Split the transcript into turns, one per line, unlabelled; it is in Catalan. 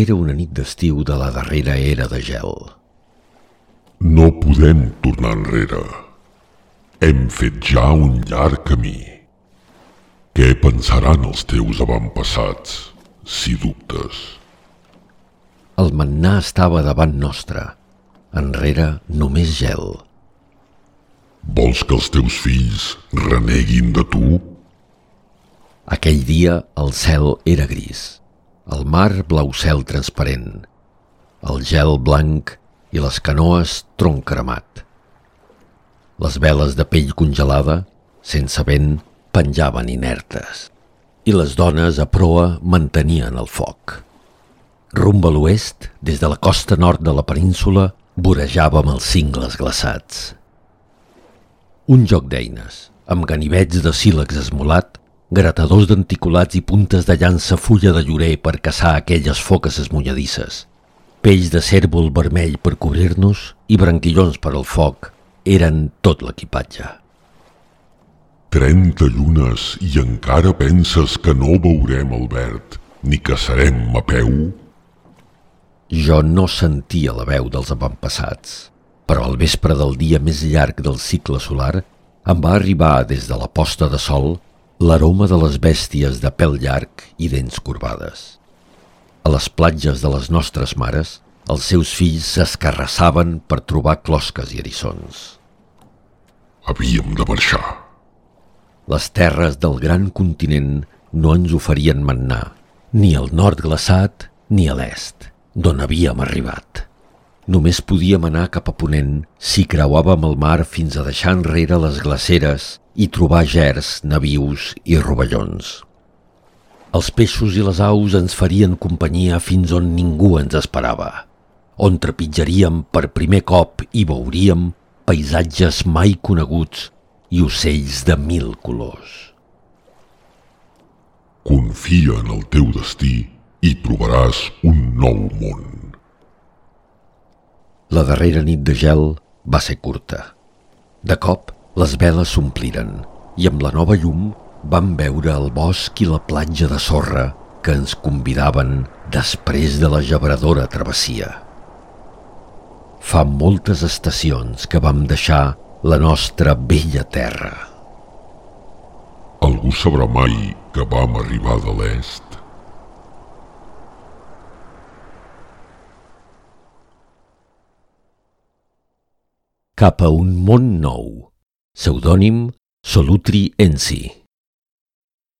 Era una nit d'estiu de la darrera era de gel.
No podem tornar enrere. Hem fet ja un llarg camí. Què pensaran els teus avantpassats, si dubtes?
El mannà estava davant nostre. Enrere només gel.
Vols que els teus fills reneguin de tu?
Aquell dia el cel era gris el mar blau cel transparent, el gel blanc i les canoes tronc cremat. Les veles de pell congelada, sense vent, penjaven inertes i les dones a proa mantenien el foc. Rumb a l'oest, des de la costa nord de la península, vorejàvem els cingles glaçats. Un joc d'eines, amb ganivets de sílex esmolat, gratadors d'anticulats i puntes de llança fulla de llorer per caçar aquelles foques esmunyadisses. Pells de cèrvol vermell per cobrir-nos i branquillons per al foc eren tot l'equipatge.
Trenta llunes i encara penses que no veurem el verd ni que serem a peu?
Jo no sentia la veu dels avantpassats, però al vespre del dia més llarg del cicle solar em va arribar des de la posta de sol l'aroma de les bèsties de pèl llarg i dents corbades. A les platges de les nostres mares, els seus fills s'escarrassaven per trobar closques i eriçons.
Havíem de marxar.
Les terres del gran continent no ens oferien mannà, ni al nord glaçat ni a l'est, d'on havíem arribat. Només podíem anar cap a Ponent si creuàvem el mar fins a deixar enrere les glaceres i trobar gers, navius i rovellons. Els peixos i les aus ens farien companyia fins on ningú ens esperava, on trepitjaríem per primer cop i veuríem paisatges mai coneguts i ocells de mil colors.
Confia en el teu destí i trobaràs un nou món.
La darrera nit de gel va ser curta. De cop, les veles s'ompliren i amb la nova llum vam veure el bosc i la platja de sorra que ens convidaven després de la gebradora travessia. Fa moltes estacions que vam deixar la nostra vella terra.
Algú sabrà mai que vam arribar de l'est?
Cap a un món nou. Pseudònim Solutri Ensi.